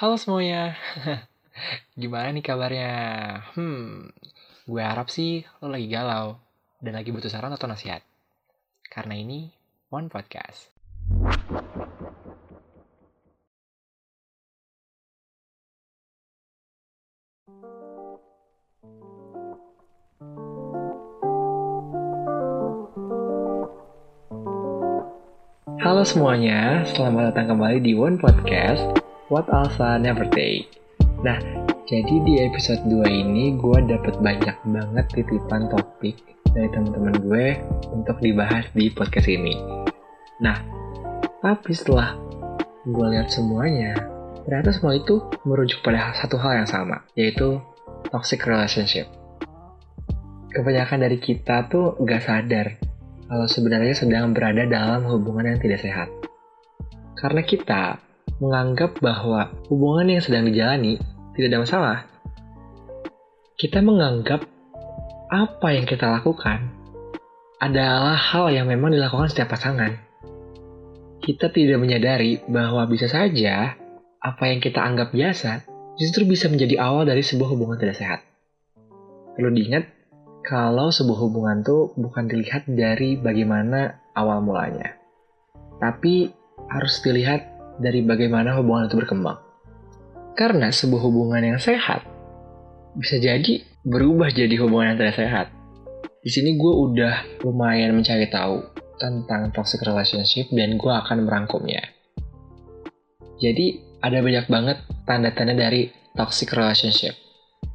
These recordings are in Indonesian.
Halo semuanya, gimana nih kabarnya? Hmm, gue harap sih lo lagi galau dan lagi butuh saran atau nasihat. Karena ini One Podcast. Halo semuanya, selamat datang kembali di One Podcast What Alsa Never Take. Nah, jadi di episode 2 ini gue dapet banyak banget titipan topik dari teman-teman gue untuk dibahas di podcast ini. Nah, tapi setelah gue lihat semuanya, ternyata semua itu merujuk pada satu hal yang sama, yaitu toxic relationship. Kebanyakan dari kita tuh gak sadar kalau sebenarnya sedang berada dalam hubungan yang tidak sehat. Karena kita menganggap bahwa hubungan yang sedang dijalani tidak ada masalah. Kita menganggap apa yang kita lakukan adalah hal yang memang dilakukan setiap pasangan. Kita tidak menyadari bahwa bisa saja apa yang kita anggap biasa justru bisa menjadi awal dari sebuah hubungan tidak sehat. Perlu diingat, kalau sebuah hubungan tuh bukan dilihat dari bagaimana awal mulanya, tapi harus dilihat dari bagaimana hubungan itu berkembang. Karena sebuah hubungan yang sehat bisa jadi berubah jadi hubungan yang tidak sehat. Di sini gue udah lumayan mencari tahu tentang toxic relationship dan gue akan merangkumnya. Jadi ada banyak banget tanda-tanda dari toxic relationship.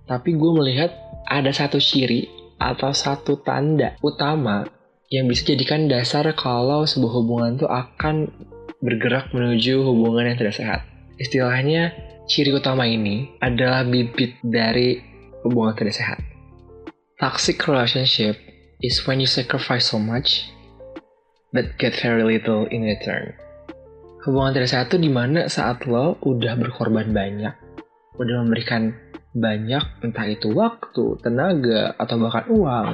Tapi gue melihat ada satu ciri atau satu tanda utama yang bisa jadikan dasar kalau sebuah hubungan itu akan bergerak menuju hubungan yang tidak sehat. Istilahnya, ciri utama ini adalah bibit dari hubungan tidak sehat. Toxic relationship is when you sacrifice so much but get very little in return. Hubungan tidak sehat itu di mana saat lo udah berkorban banyak, udah memberikan banyak entah itu waktu, tenaga, atau bahkan uang.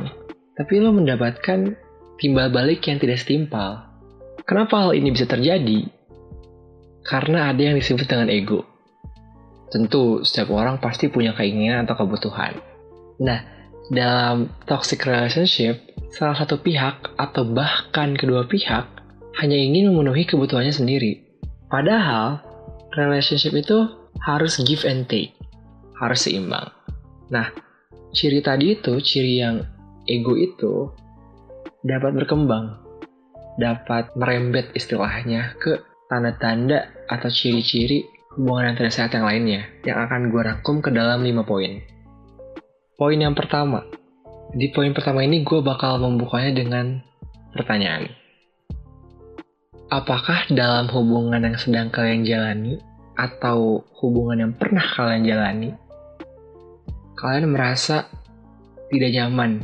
Tapi lo mendapatkan timbal balik yang tidak setimpal. Kenapa hal ini bisa terjadi? Karena ada yang disebut dengan ego. Tentu, setiap orang pasti punya keinginan atau kebutuhan. Nah, dalam toxic relationship, salah satu pihak atau bahkan kedua pihak hanya ingin memenuhi kebutuhannya sendiri. Padahal, relationship itu harus give and take harus seimbang. Nah, ciri tadi itu, ciri yang ego itu dapat berkembang, dapat merembet istilahnya ke tanda-tanda atau ciri-ciri hubungan yang tidak sehat yang lainnya yang akan gue rangkum ke dalam 5 poin. Poin yang pertama, di poin pertama ini gue bakal membukanya dengan pertanyaan. Apakah dalam hubungan yang sedang kalian jalani atau hubungan yang pernah kalian jalani kalian merasa tidak nyaman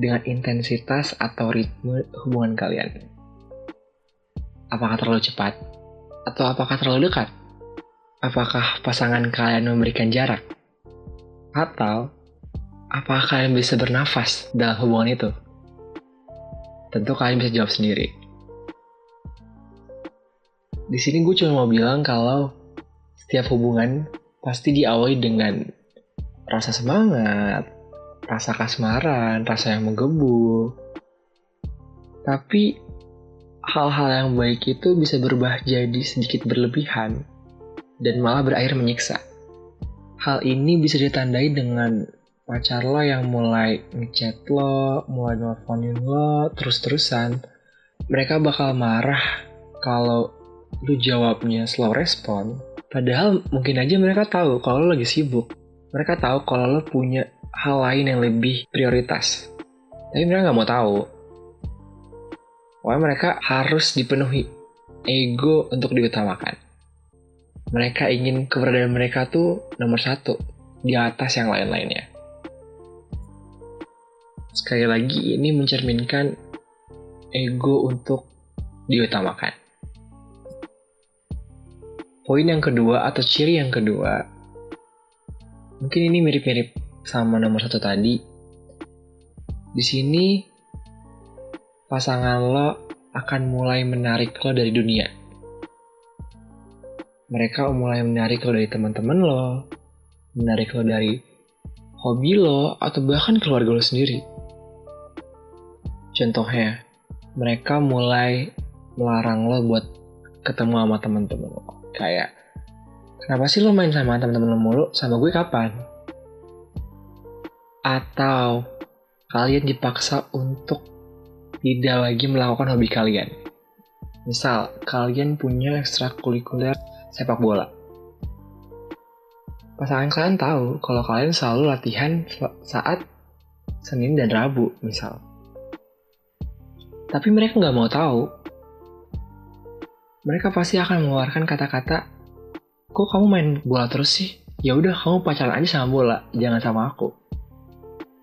dengan intensitas atau ritme hubungan kalian? Apakah terlalu cepat? Atau apakah terlalu dekat? Apakah pasangan kalian memberikan jarak? Atau apakah kalian bisa bernafas dalam hubungan itu? Tentu kalian bisa jawab sendiri. Di sini gue cuma mau bilang kalau setiap hubungan pasti diawali dengan rasa semangat, rasa kasmaran, rasa yang menggebu. Tapi hal-hal yang baik itu bisa berubah jadi sedikit berlebihan dan malah berakhir menyiksa. Hal ini bisa ditandai dengan pacar lo yang mulai ngechat lo, mulai nelfonin lo terus-terusan. Mereka bakal marah kalau lu jawabnya slow respon. Padahal mungkin aja mereka tahu kalau lo lagi sibuk mereka tahu kalau lo punya hal lain yang lebih prioritas. Tapi mereka nggak mau tahu. Pokoknya mereka harus dipenuhi ego untuk diutamakan. Mereka ingin keberadaan mereka tuh nomor satu di atas yang lain-lainnya. Sekali lagi ini mencerminkan ego untuk diutamakan. Poin yang kedua atau ciri yang kedua Mungkin ini mirip-mirip sama nomor satu tadi. Di sini pasangan lo akan mulai menarik lo dari dunia. mereka mulai menarik lo dari teman-teman lo, menarik lo dari hobi lo, atau bahkan keluarga lo sendiri. Contohnya, mereka mulai melarang lo buat ketemu sama teman-teman lo. Kayak, kenapa sih lo main sama teman-teman lo mulu? Sama gue kapan? Atau kalian dipaksa untuk tidak lagi melakukan hobi kalian. Misal, kalian punya ekstrakurikuler sepak bola. Pasangan kalian tahu kalau kalian selalu latihan saat Senin dan Rabu, misal. Tapi mereka nggak mau tahu. Mereka pasti akan mengeluarkan kata-kata, kok kamu main bola terus sih? Ya udah kamu pacaran aja sama bola, jangan sama aku.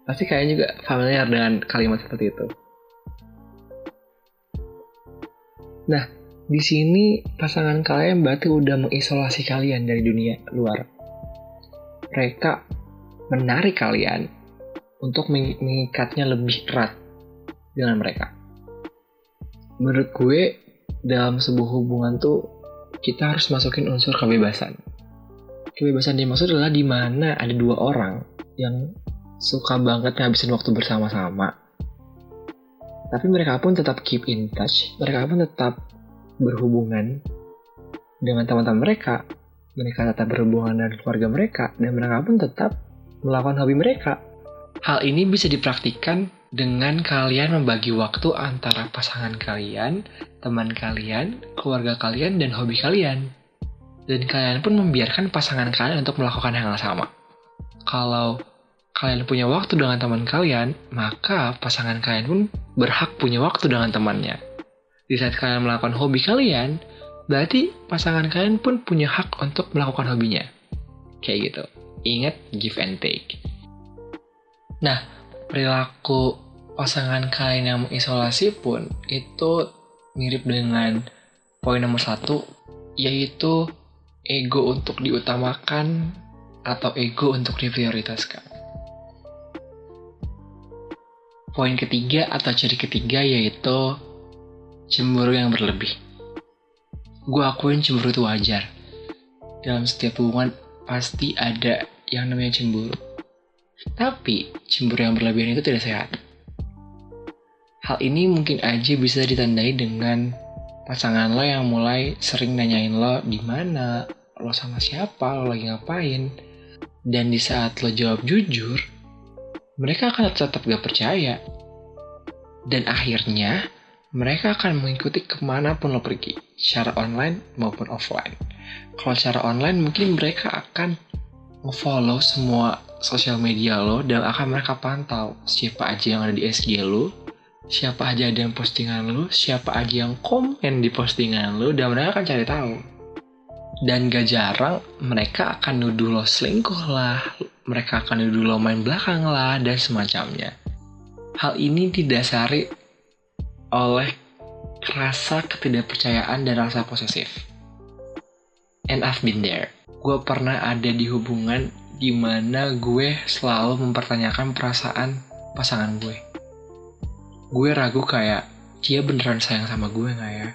Pasti kalian juga familiar dengan kalimat seperti itu. Nah, di sini pasangan kalian berarti udah mengisolasi kalian dari dunia luar. Mereka menarik kalian untuk mengikatnya lebih erat dengan mereka. Menurut gue, dalam sebuah hubungan tuh kita harus masukin unsur kebebasan. Kebebasan dimaksud adalah di mana ada dua orang yang suka banget ngabisin waktu bersama-sama. Tapi mereka pun tetap keep in touch, mereka pun tetap berhubungan dengan teman-teman mereka, mereka tetap berhubungan dengan keluarga mereka, dan mereka pun tetap melakukan hobi mereka. Hal ini bisa dipraktikkan dengan kalian membagi waktu antara pasangan kalian, teman kalian, keluarga kalian, dan hobi kalian. Dan kalian pun membiarkan pasangan kalian untuk melakukan hal yang sama. Kalau kalian punya waktu dengan teman kalian, maka pasangan kalian pun berhak punya waktu dengan temannya di saat kalian melakukan hobi kalian, berarti pasangan kalian pun punya hak untuk melakukan hobinya. Kayak gitu. Ingat give and take. Nah, perilaku pasangan kalian yang mengisolasi pun itu mirip dengan poin nomor satu, yaitu ego untuk diutamakan atau ego untuk diprioritaskan. Poin ketiga atau ciri ketiga yaitu Cemburu yang berlebih. Gue akuin cemburu itu wajar. Dalam setiap hubungan pasti ada yang namanya cemburu. Tapi cemburu yang berlebihan itu tidak sehat. Hal ini mungkin aja bisa ditandai dengan pasangan lo yang mulai sering nanyain lo di mana, lo sama siapa, lo lagi ngapain. Dan di saat lo jawab jujur, mereka akan tetap gak percaya. Dan akhirnya, mereka akan mengikuti ke mana pun lo pergi, secara online maupun offline. Kalau secara online mungkin mereka akan follow semua sosial media lo dan akan mereka pantau siapa aja yang ada di SG lo, siapa aja ada yang postingan lo, siapa aja yang komen di postingan lo, dan mereka akan cari tahu. Dan gak jarang mereka akan nuduh lo selingkuh lah, mereka akan nuduh lo main belakang lah, dan semacamnya. Hal ini didasari oleh rasa ketidakpercayaan dan rasa posesif. And I've been there. Gue pernah ada di hubungan di mana gue selalu mempertanyakan perasaan pasangan gue. Gue ragu kayak, dia beneran sayang sama gue gak ya?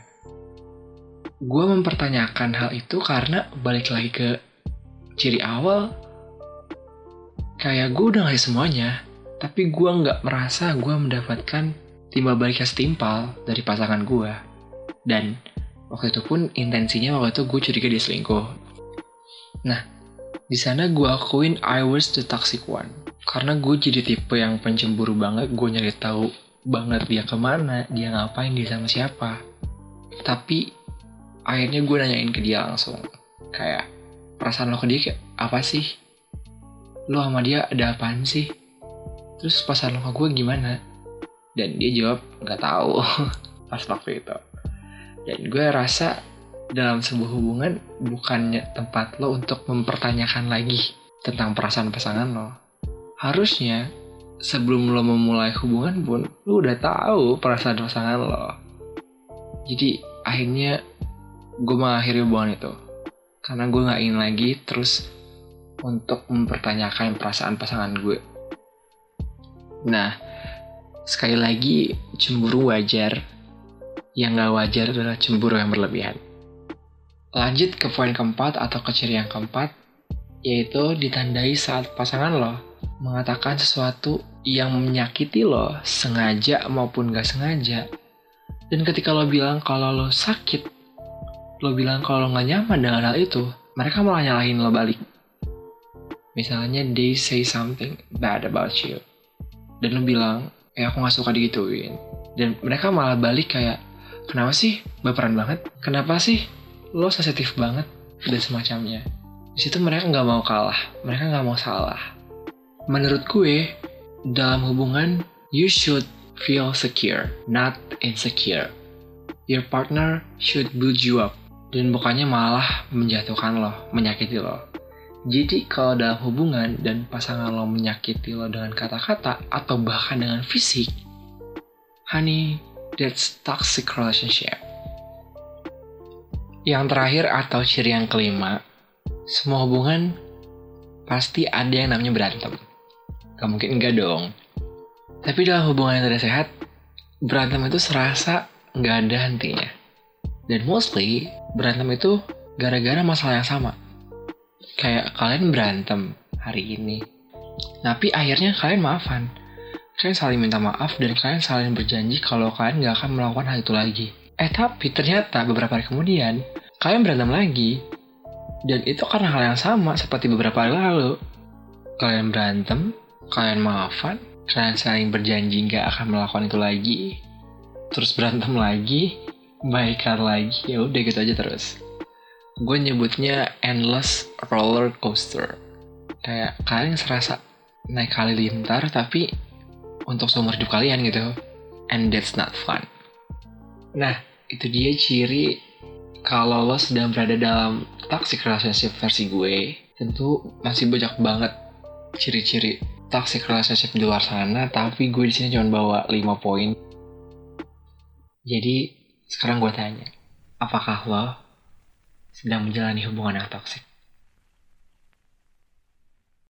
Gue mempertanyakan hal itu karena balik lagi ke ciri awal, kayak gue udah ngasih semuanya, tapi gue nggak merasa gue mendapatkan timbal baliknya setimpal dari pasangan gue. Dan waktu itu pun intensinya waktu itu gue curiga dia selingkuh. Nah, di sana gue akuin I was the toxic one. Karena gue jadi tipe yang pencemburu banget, gue nyari tahu banget dia ke mana, dia ngapain, dia sama siapa. Tapi akhirnya gue nanyain ke dia langsung. Kayak, perasaan lo ke dia kayak apa sih? Lo sama dia ada apaan sih? Terus perasaan lo ke gue gimana? dan dia jawab nggak tahu pas waktu itu dan gue rasa dalam sebuah hubungan bukannya tempat lo untuk mempertanyakan lagi tentang perasaan pasangan lo harusnya sebelum lo memulai hubungan pun lo udah tahu perasaan pasangan lo jadi akhirnya gue mengakhiri hubungan itu karena gue nggak ingin lagi terus untuk mempertanyakan perasaan pasangan gue nah Sekali lagi, cemburu wajar. Yang gak wajar adalah cemburu yang berlebihan. Lanjut ke poin keempat atau ke ciri yang keempat, yaitu ditandai saat pasangan lo mengatakan sesuatu yang menyakiti lo sengaja maupun gak sengaja. Dan ketika lo bilang kalau lo sakit, lo bilang kalau lo gak nyaman dengan hal itu, mereka malah nyalahin lo balik. Misalnya they say something bad about you. Dan lo bilang, eh aku gak suka digituin. Dan mereka malah balik kayak, kenapa sih baperan banget? Kenapa sih lo sensitif banget? Dan semacamnya. Di situ mereka nggak mau kalah, mereka nggak mau salah menurut gue dalam hubungan you should feel secure not insecure your partner should build you up dan bukannya malah menjatuhkan lo menyakiti lo jadi kalau dalam hubungan dan pasangan lo menyakiti lo dengan kata-kata atau bahkan dengan fisik honey that's toxic relationship yang terakhir atau ciri yang kelima semua hubungan pasti ada yang namanya berantem Gak mungkin enggak dong. Tapi dalam hubungan yang tidak sehat, berantem itu serasa nggak ada hentinya. Dan mostly, berantem itu gara-gara masalah yang sama. Kayak kalian berantem hari ini, tapi akhirnya kalian maafan. Kalian saling minta maaf dan kalian saling berjanji kalau kalian nggak akan melakukan hal itu lagi. Eh tapi ternyata beberapa hari kemudian, kalian berantem lagi. Dan itu karena hal yang sama seperti beberapa hari lalu. Kalian berantem, kalian maafan, kalian saling berjanji nggak akan melakukan itu lagi, terus berantem lagi, baikan lagi, ya udah gitu aja terus. Gue nyebutnya endless roller coaster. Kayak kalian serasa naik kali lintar tapi untuk seumur hidup kalian gitu. And that's not fun. Nah, itu dia ciri kalau lo sedang berada dalam toxic relationship versi gue, tentu masih banyak banget ciri-ciri toxic relationship di luar sana, tapi gue di sini cuma bawa 5 poin. Jadi sekarang gue tanya, apakah lo sedang menjalani hubungan yang toxic?